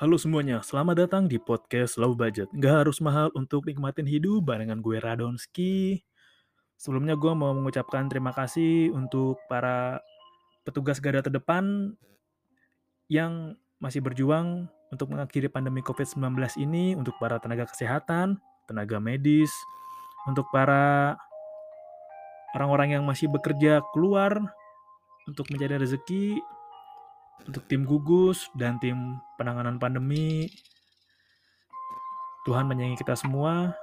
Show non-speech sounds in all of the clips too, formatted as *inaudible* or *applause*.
Halo semuanya, selamat datang di podcast Low Budget. Nggak harus mahal untuk nikmatin hidup barengan gue Radonski. Sebelumnya gue mau mengucapkan terima kasih untuk para petugas garda terdepan yang masih berjuang untuk mengakhiri pandemi COVID-19 ini, untuk para tenaga kesehatan, tenaga medis, untuk para orang-orang yang masih bekerja keluar untuk mencari rezeki, untuk tim gugus dan tim penanganan pandemi. Tuhan menyayangi kita semua,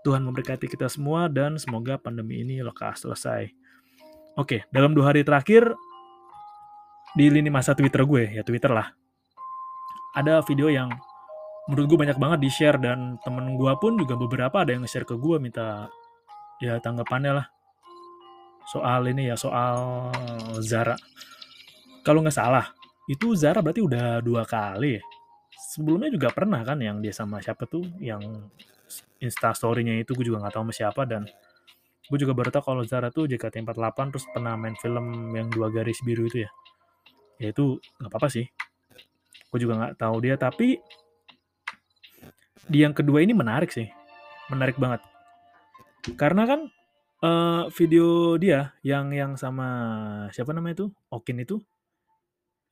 Tuhan memberkati kita semua, dan semoga pandemi ini lekas selesai. Oke, dalam dua hari terakhir, di lini masa Twitter gue, ya Twitter lah, ada video yang menurut gue banyak banget di-share, dan temen gue pun juga beberapa ada yang nge-share ke gue, minta ya tanggapannya lah soal ini ya soal Zara. Kalau nggak salah, itu Zara berarti udah dua kali ya. Sebelumnya juga pernah kan yang dia sama siapa tuh yang Insta story-nya itu gue juga nggak tahu sama siapa dan gue juga baru tahu kalau Zara tuh JKT48 terus pernah main film yang dua garis biru itu ya. Ya itu nggak apa-apa sih. Gue juga nggak tahu dia tapi di yang kedua ini menarik sih. Menarik banget. Karena kan uh, video dia yang yang sama siapa namanya itu Okin itu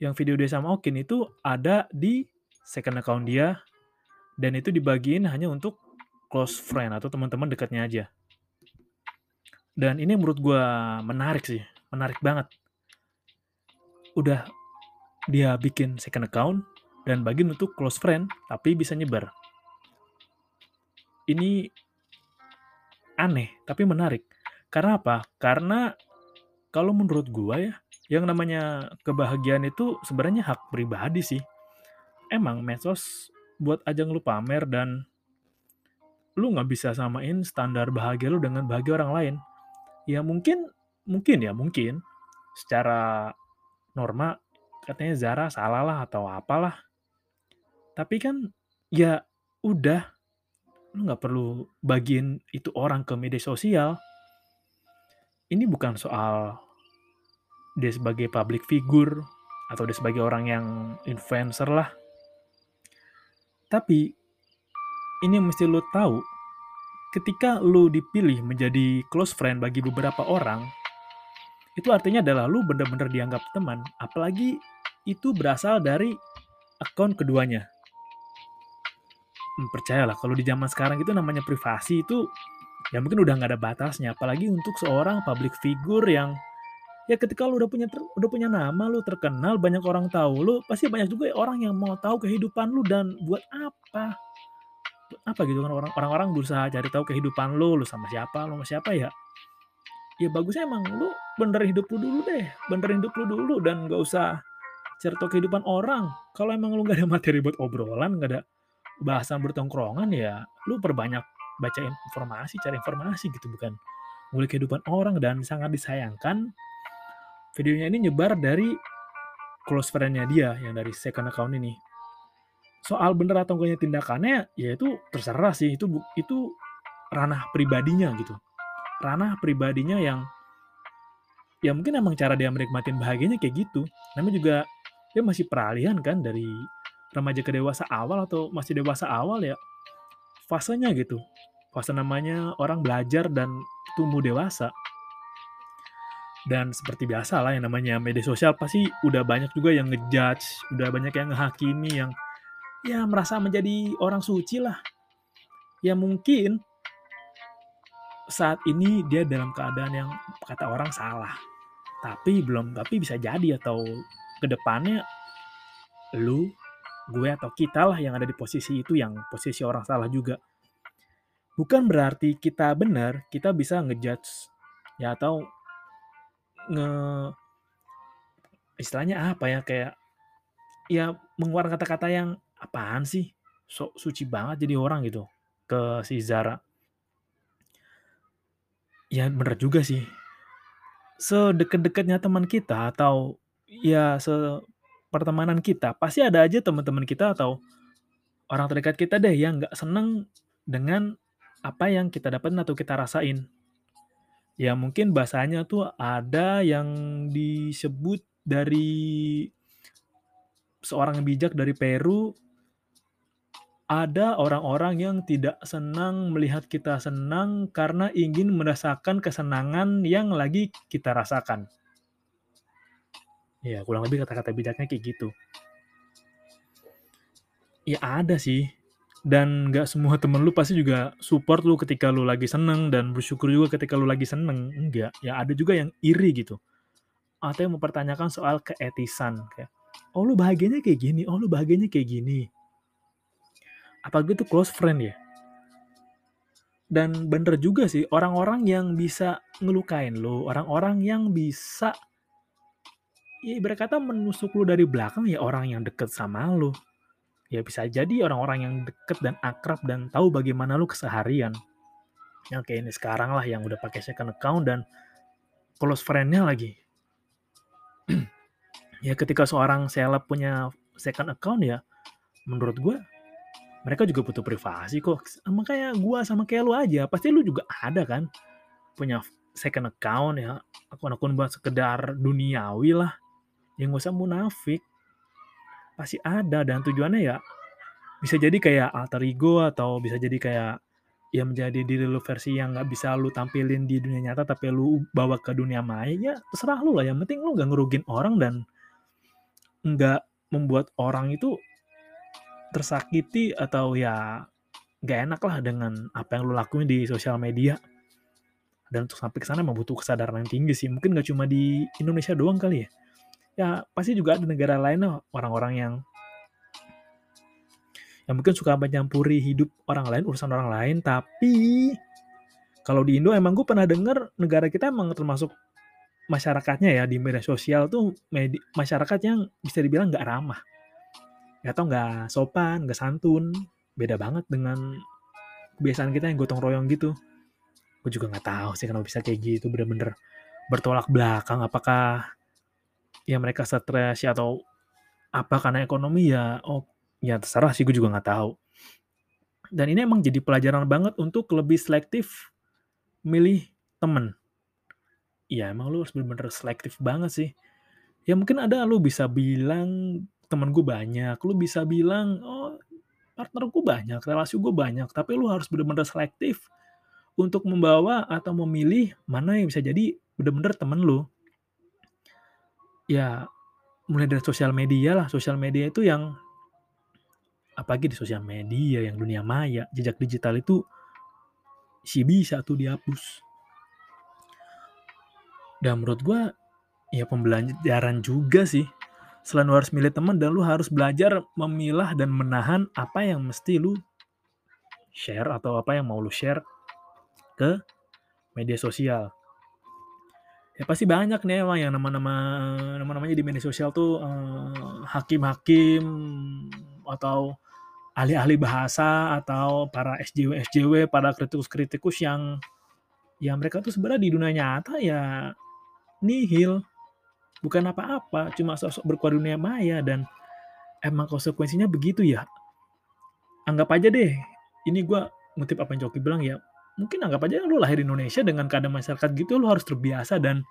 yang video dia sama Okin itu ada di second account dia. Dan itu dibagiin hanya untuk close friend atau teman-teman dekatnya aja. Dan ini menurut gue menarik sih menarik banget. Udah dia bikin second account dan bagiin untuk close friend tapi bisa nyebar. Ini aneh tapi menarik. Karena apa? Karena kalau menurut gua ya, yang namanya kebahagiaan itu sebenarnya hak pribadi sih. Emang medsos buat ajang lu pamer dan lu nggak bisa samain standar bahagia lu dengan bahagia orang lain. Ya mungkin, mungkin ya mungkin secara norma katanya Zara salah lah atau apalah. Tapi kan ya udah lu nggak perlu bagiin itu orang ke media sosial ini bukan soal dia sebagai public figure atau dia sebagai orang yang influencer lah. Tapi ini yang mesti lo tahu, ketika lo dipilih menjadi close friend bagi beberapa orang, itu artinya adalah lo benar-benar dianggap teman, apalagi itu berasal dari akun keduanya. Hmm, percayalah, kalau di zaman sekarang itu namanya privasi itu ya mungkin udah nggak ada batasnya apalagi untuk seorang public figure yang ya ketika lu udah punya udah punya nama lu terkenal banyak orang tahu lu pasti banyak juga orang yang mau tahu kehidupan lu dan buat apa? Apa gitu kan orang orang-orang berusaha cari tahu kehidupan lu lu sama siapa lu sama siapa ya? Ya bagusnya emang lu bener hidup lu dulu deh bener hidup lu dulu dan gak usah cari tahu kehidupan orang. Kalau emang lu gak ada materi buat obrolan gak ada bahasan bertongkrongan ya lu perbanyak baca informasi, cari informasi gitu bukan mulai kehidupan orang dan sangat disayangkan videonya ini nyebar dari close friend-nya dia yang dari second account ini. Soal bener atau enggaknya tindakannya ya itu terserah sih itu itu ranah pribadinya gitu. Ranah pribadinya yang ya mungkin emang cara dia menikmatin bahagianya kayak gitu. Namanya juga dia masih peralihan kan dari remaja ke dewasa awal atau masih dewasa awal ya fasenya gitu. Fase namanya orang belajar dan tumbuh dewasa. Dan seperti biasa lah yang namanya media sosial pasti udah banyak juga yang ngejudge, udah banyak yang ngehakimi, yang ya merasa menjadi orang suci lah. Ya mungkin saat ini dia dalam keadaan yang kata orang salah. Tapi belum, tapi bisa jadi atau ke depannya lu, gue atau kita lah yang ada di posisi itu yang posisi orang salah juga. Bukan berarti kita benar, kita bisa ngejudge ya atau nge istilahnya apa ya kayak ya mengeluarkan kata-kata yang apaan sih? Sok suci banget jadi orang gitu ke si Zara. Ya bener juga sih. Sedekat-dekatnya teman kita atau ya se pertemanan kita pasti ada aja teman-teman kita atau orang terdekat kita deh yang nggak seneng dengan apa yang kita dapetin atau kita rasain ya mungkin bahasanya tuh ada yang disebut dari seorang bijak dari Peru ada orang-orang yang tidak senang melihat kita senang karena ingin merasakan kesenangan yang lagi kita rasakan. Ya, kurang lebih kata-kata bijaknya kayak gitu. Ya ada sih. Dan gak semua temen lu pasti juga support lu ketika lu lagi seneng dan bersyukur juga ketika lu lagi seneng. Enggak. Ya ada juga yang iri gitu. Atau yang mempertanyakan soal keetisan. Kayak, oh lu bahagianya kayak gini, oh lu bahagianya kayak gini. Apalagi itu close friend ya. Dan bener juga sih, orang-orang yang bisa ngelukain lu, orang-orang yang bisa ya berkata menusuk lu dari belakang ya orang yang deket sama lu. Ya bisa jadi orang-orang yang deket dan akrab dan tahu bagaimana lu keseharian. Yang kayak ini sekarang lah yang udah pakai second account dan close friend-nya lagi. *clears throat* ya ketika seorang seleb punya second account ya menurut gue mereka juga butuh privasi kok sama kayak gue sama kayak lu aja pasti lu juga ada kan punya second account ya akun-akun buat sekedar duniawi lah yang gak usah munafik pasti ada dan tujuannya ya bisa jadi kayak alter ego atau bisa jadi kayak ya menjadi diri lu versi yang nggak bisa lu tampilin di dunia nyata tapi lu bawa ke dunia maya ya terserah lu lah. Yang penting lu nggak ngerugin orang dan nggak membuat orang itu tersakiti atau ya nggak enak lah dengan apa yang lu lakuin di sosial media. Dan untuk sampai ke sana membutuhkan kesadaran yang tinggi sih. Mungkin nggak cuma di Indonesia doang kali ya ya pasti juga ada negara lain loh orang-orang yang yang mungkin suka menyampuri hidup orang lain urusan orang lain tapi kalau di Indo emang gue pernah denger negara kita emang termasuk masyarakatnya ya di media sosial tuh medi masyarakat yang bisa dibilang nggak ramah. Ya atau nggak sopan nggak santun. Beda banget dengan kebiasaan kita yang gotong royong gitu. Gue juga nggak tahu sih kenapa bisa kayak gitu bener-bener bertolak belakang. Apakah ya mereka stres ya atau apa karena ekonomi ya oh ya terserah sih gue juga nggak tahu. Dan ini emang jadi pelajaran banget untuk lebih selektif milih temen. Ya emang lu harus bener-bener selektif banget sih. Ya mungkin ada lu bisa bilang temen gue banyak lu bisa bilang oh partner gue banyak relasi gue banyak tapi lu harus bener-bener selektif untuk membawa atau memilih mana yang bisa jadi bener-bener temen lu ya mulai dari sosial media lah. Sosial media itu yang apalagi di sosial media yang dunia maya jejak digital itu si bisa tuh dihapus. Dan menurut gue ya pembelajaran juga sih. Selain lu harus milih teman dan lu harus belajar memilah dan menahan apa yang mesti lu share atau apa yang mau lu share ke media sosial ya pasti banyak nih emang yang nama-nama nama-namanya di media sosial tuh hakim-hakim uh, atau ahli-ahli bahasa atau para SJW SJW para kritikus-kritikus yang ya mereka tuh sebenarnya di dunia nyata ya nihil. Bukan apa-apa cuma sosok berkuat dunia maya dan emang konsekuensinya begitu ya. Anggap aja deh ini gue ngutip apa yang Coki bilang ya mungkin anggap aja lu lahir di Indonesia dengan keadaan masyarakat gitu lu harus terbiasa dan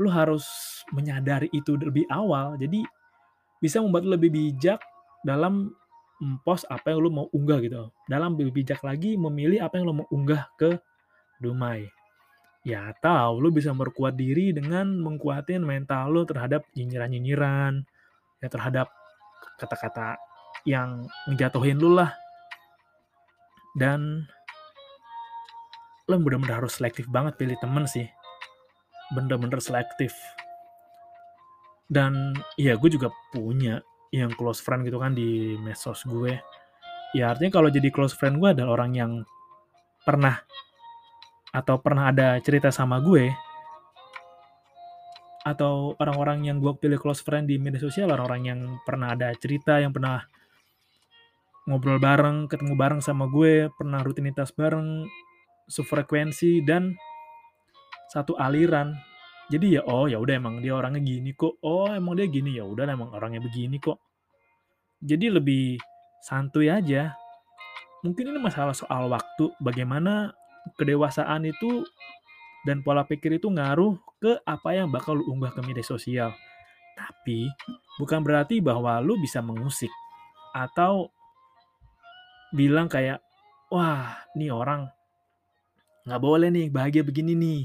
lu harus menyadari itu lebih awal. Jadi bisa membuat lu lebih bijak dalam post apa yang lu mau unggah gitu. Dalam lebih bijak lagi memilih apa yang lu mau unggah ke Dumai. Ya atau lu bisa memperkuat diri dengan mengkuatin mental lu terhadap nyinyiran-nyinyiran ya terhadap kata-kata yang ngejatuhin lu lah. Dan lo bener-bener harus selektif banget pilih temen sih. Bener-bener selektif. Dan ya gue juga punya yang close friend gitu kan di medsos gue. Ya artinya kalau jadi close friend gue adalah orang yang pernah atau pernah ada cerita sama gue atau orang-orang yang gue pilih close friend di media sosial orang-orang yang pernah ada cerita yang pernah ngobrol bareng ketemu bareng sama gue pernah rutinitas bareng sefrekuensi dan satu aliran. Jadi ya oh ya udah emang dia orangnya gini kok. Oh emang dia gini. Ya udah emang orangnya begini kok. Jadi lebih santuy aja. Mungkin ini masalah soal waktu. Bagaimana kedewasaan itu dan pola pikir itu ngaruh ke apa yang bakal lu unggah ke media sosial. Tapi bukan berarti bahwa lu bisa mengusik atau bilang kayak wah nih orang nggak boleh nih bahagia begini nih.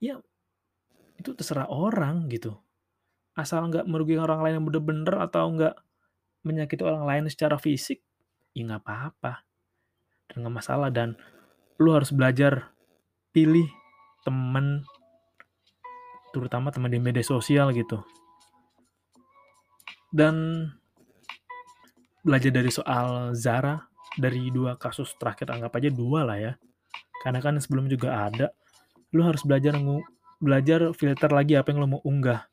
Ya itu terserah orang gitu. Asal nggak merugikan orang lain yang bener-bener atau nggak menyakiti orang lain secara fisik ya nggak apa-apa. Dan nggak masalah dan lu harus belajar pilih temen terutama teman di media sosial gitu. Dan belajar dari soal Zara dari dua kasus terakhir anggap aja dua lah ya karena kan sebelum juga ada lu harus belajar belajar filter lagi apa yang lu mau unggah.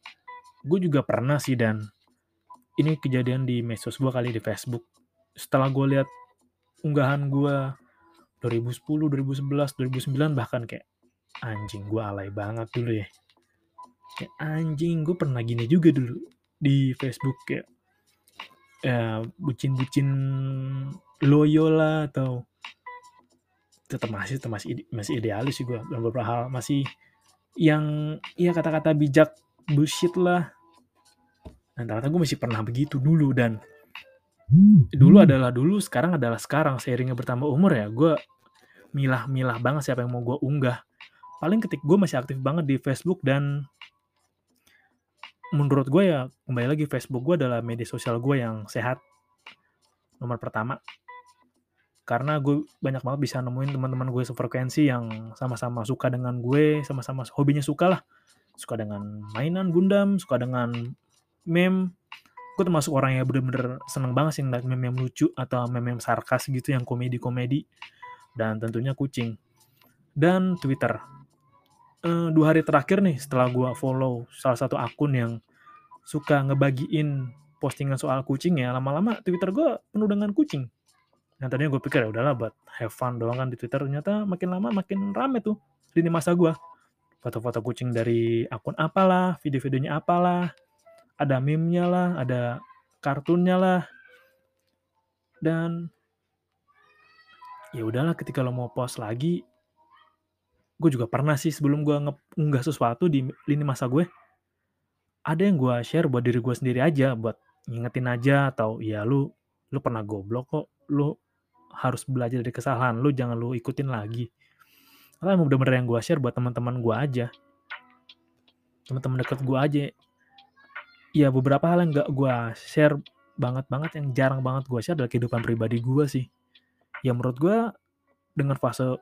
Gue juga pernah sih dan. Ini kejadian di medsos gue kali di Facebook. Setelah gue lihat unggahan gue 2010, 2011, 2009 bahkan kayak anjing gue alay banget dulu ya. Kayak anjing gue pernah gini juga dulu di Facebook kayak ya bucin-bucin loyo lah atau tetap masih tetap masih masih idealis sih gue dalam beberapa hal masih yang ya kata-kata bijak bullshit lah. Dan ternyata gue masih pernah begitu dulu dan dulu adalah dulu sekarang adalah sekarang seiringnya bertambah umur ya. Gue milah-milah banget siapa yang mau gue unggah. Paling ketik gue masih aktif banget di Facebook dan menurut gue ya kembali lagi Facebook gue adalah media sosial gue yang sehat. Nomor pertama karena gue banyak banget bisa nemuin teman-teman gue sefrekuensi yang sama-sama suka dengan gue, sama-sama hobinya suka lah. Suka dengan mainan Gundam, suka dengan meme. Gue termasuk orang yang bener-bener seneng banget sih ngeliat meme yang lucu atau meme yang sarkas gitu, yang komedi-komedi. Dan tentunya kucing. Dan Twitter. E, dua hari terakhir nih setelah gue follow salah satu akun yang suka ngebagiin postingan soal kucing ya, lama-lama Twitter gue penuh dengan kucing yang tadinya gue pikir ya udahlah buat have fun doang kan di Twitter. Ternyata makin lama makin rame tuh lini masa gue foto-foto kucing dari akun apalah video-videonya apalah ada meme-nya lah ada kartunnya lah. Dan ya udahlah ketika lo mau post lagi gue juga pernah sih sebelum gue ngunggah sesuatu di lini masa gue ada yang gue share buat diri gue sendiri aja buat ngingetin aja atau ya lu lu pernah goblok kok lu harus belajar dari kesalahan. Lu jangan lu ikutin lagi. Karena emang bener-bener yang gue share buat teman-teman gue aja. Teman-teman deket gue aja. Ya beberapa hal yang gak gue share banget banget yang jarang banget gue share adalah kehidupan pribadi gue sih. Ya menurut gue dengan fase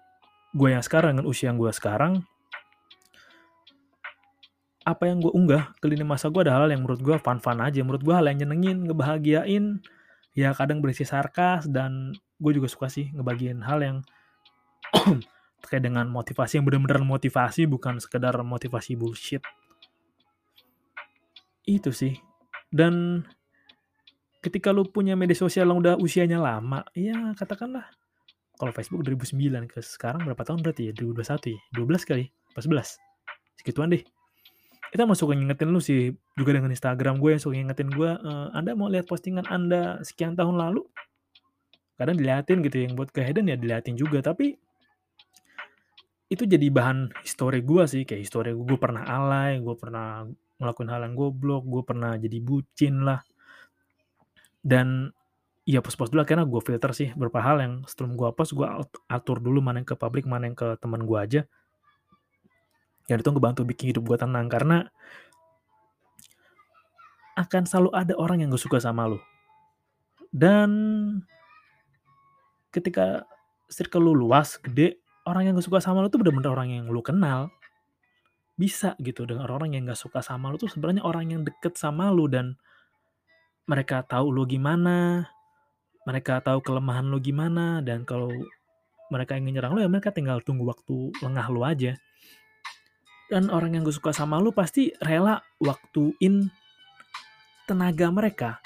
gue yang sekarang dengan usia yang gue sekarang apa yang gue unggah ke lini masa gue adalah hal yang menurut gue fun-fun aja. Menurut gue hal yang nyenengin ngebahagiain ya kadang berisi sarkas dan gue juga suka sih ngebagiin hal yang *clears throat* terkait dengan motivasi yang benar-benar motivasi bukan sekedar motivasi bullshit. Itu sih. Dan ketika lu punya media sosial yang udah usianya lama ya katakanlah kalau Facebook 2009 ke sekarang berapa tahun berarti ya? 2021 ya? 12 kali? pas 11 segituan deh kita mau suka ngingetin lu sih juga dengan Instagram gue yang suka ngingetin gue uh, Anda mau lihat postingan Anda sekian tahun lalu? Kadang diliatin gitu yang buat kehedan ya diliatin juga tapi itu jadi bahan histori gue sih kayak histori gue, gue pernah alay gue pernah ngelakuin hal yang goblok gue pernah jadi bucin lah. Dan ya post-post dulu karena gue filter sih beberapa hal yang setelah gue post gue atur dulu mana yang ke publik mana yang ke teman gue aja yang itu ngebantu bikin hidup gue tenang karena akan selalu ada orang yang gak suka sama lo Dan ketika circle lu luas, gede, orang yang gak suka sama lu tuh bener-bener orang yang lu kenal. Bisa gitu dengan orang yang gak suka sama lu tuh sebenarnya orang yang deket sama lu dan mereka tahu lu gimana, mereka tahu kelemahan lu gimana dan kalau mereka ingin nyerang lu ya mereka tinggal tunggu waktu lengah lu aja. Dan orang yang gak suka sama lu pasti rela waktuin tenaga mereka,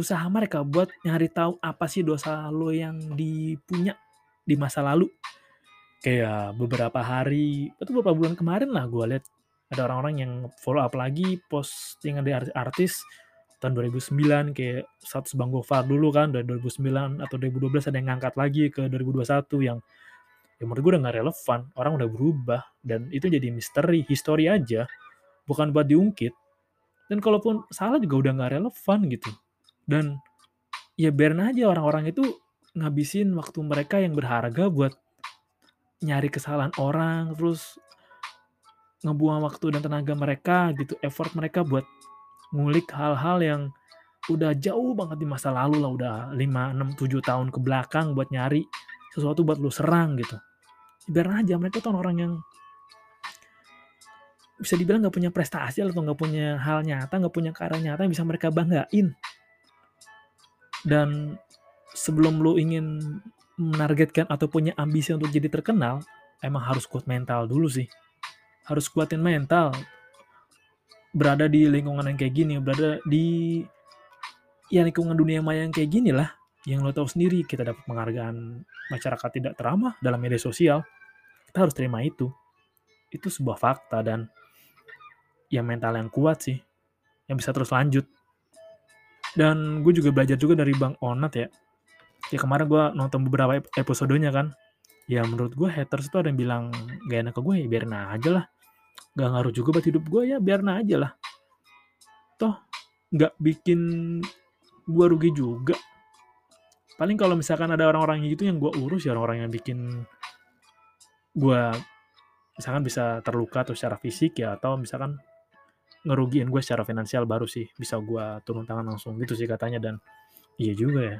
usaha mereka buat nyari tahu apa sih dosa lo yang dipunya di masa lalu. Kayak beberapa hari, itu beberapa bulan kemarin lah gue liat ada orang-orang yang follow up lagi postingan dari artis tahun 2009 kayak status Bang Gofar dulu kan dari 2009 atau 2012 ada yang ngangkat lagi ke 2021 yang ya menurut gue udah gak relevan orang udah berubah dan itu jadi misteri history aja bukan buat diungkit. Dan kalaupun salah juga udah gak relevan gitu. Dan ya biarin aja orang-orang itu ngabisin waktu mereka yang berharga buat nyari kesalahan orang terus ngebuang waktu dan tenaga mereka gitu effort mereka buat ngulik hal-hal yang udah jauh banget di masa lalu lah udah 5, 6, 7 tahun ke belakang buat nyari sesuatu buat lu serang gitu biar aja mereka tuh orang yang bisa dibilang gak punya prestasi atau gak punya hal nyata, gak punya karya nyata yang bisa mereka banggain. Dan sebelum lu ingin menargetkan atau punya ambisi untuk jadi terkenal, emang harus kuat mental dulu sih. Harus kuatin mental. Berada di lingkungan yang kayak gini, berada di ya lingkungan dunia maya yang kayak gini lah. Yang lo tahu sendiri, kita dapat penghargaan masyarakat tidak teramah dalam media sosial. Kita harus terima itu. Itu sebuah fakta dan ya mental yang kuat sih. Yang bisa terus lanjut. Dan gue juga belajar juga dari Bang Onat ya. Ya kemarin gue nonton beberapa episodenya kan. Ya menurut gue haters itu ada yang bilang gak enak ke gue ya biarin aja lah. Gak ngaruh juga buat hidup gue ya biarin aja lah. Toh gak bikin gue rugi juga. Paling kalau misalkan ada orang-orang gitu yang gue urus ya orang-orang yang bikin gue misalkan bisa terluka atau secara fisik ya atau misalkan ngerugiin gue secara finansial baru sih bisa gue turun tangan langsung gitu sih katanya. Dan iya juga ya.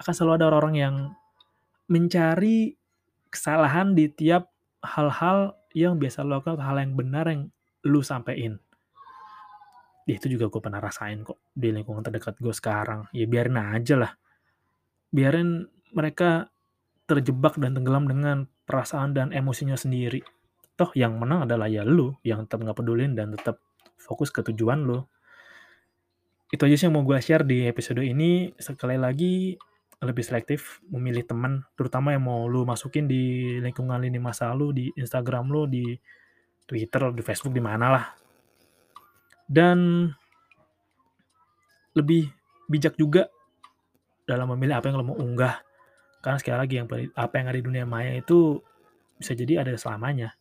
Akan selalu ada orang-orang yang mencari kesalahan di tiap hal-hal yang biasa lo lakukan hal yang benar yang lu sampein ya itu juga gue pernah rasain kok di lingkungan terdekat gue sekarang. Ya biarin aja lah. Biarin mereka terjebak dan tenggelam dengan perasaan dan emosinya sendiri. Toh yang menang adalah ya lu yang tetap nggak pedulin dan tetap fokus ke tujuan lu. Itu aja sih yang mau gue share di episode ini. Sekali lagi lebih selektif memilih teman terutama yang mau lu masukin di lingkungan lini masa lu di Instagram lu di Twitter di Facebook di mana lah dan lebih bijak juga dalam memilih apa yang lo mau unggah karena sekali lagi yang apa yang ada di dunia maya itu bisa jadi ada selamanya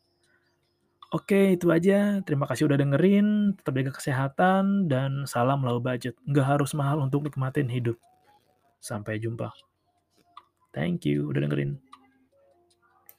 Oke, itu aja. Terima kasih udah dengerin. Tetap jaga kesehatan dan salam low budget. Nggak harus mahal untuk nikmatin hidup. Sampai jumpa. Thank you udah dengerin.